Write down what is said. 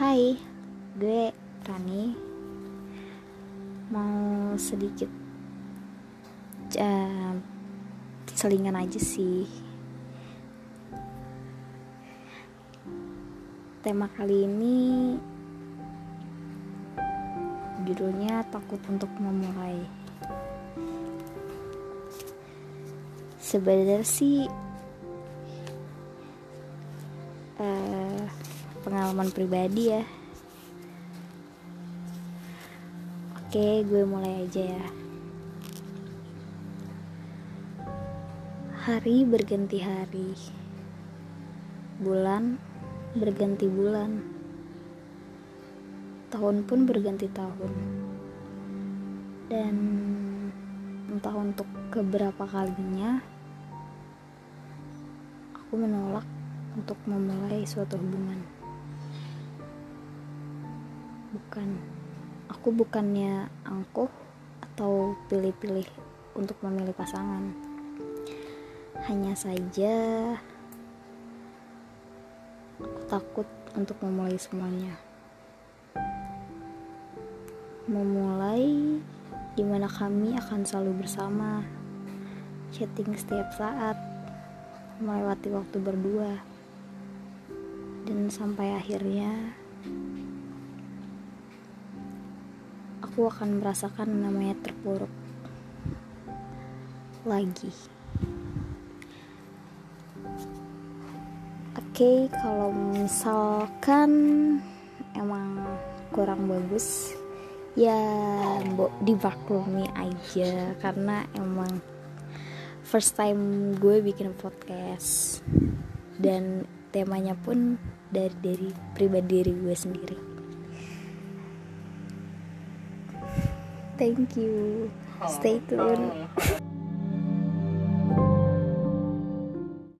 Hai, gue Rani. Mau sedikit uh, Selingan aja sih. Tema kali ini Judulnya takut untuk memulai Sebenarnya sih pengalaman pribadi ya. Oke gue mulai aja ya. Hari berganti hari. Bulan berganti bulan. Tahun pun berganti tahun. Dan entah untuk keberapa kalinya aku menolak untuk memulai suatu hubungan bukan. Aku bukannya angkuh atau pilih-pilih untuk memilih pasangan. Hanya saja aku takut untuk memulai semuanya. Memulai di mana kami akan selalu bersama chatting setiap saat melewati waktu berdua. Dan sampai akhirnya aku akan merasakan namanya terpuruk lagi. Oke, okay, kalau misalkan emang kurang bagus, ya mbok dimaklumi aja karena emang first time gue bikin podcast dan temanya pun dari dari pribadi diri gue sendiri. Thank you. Stay tuned.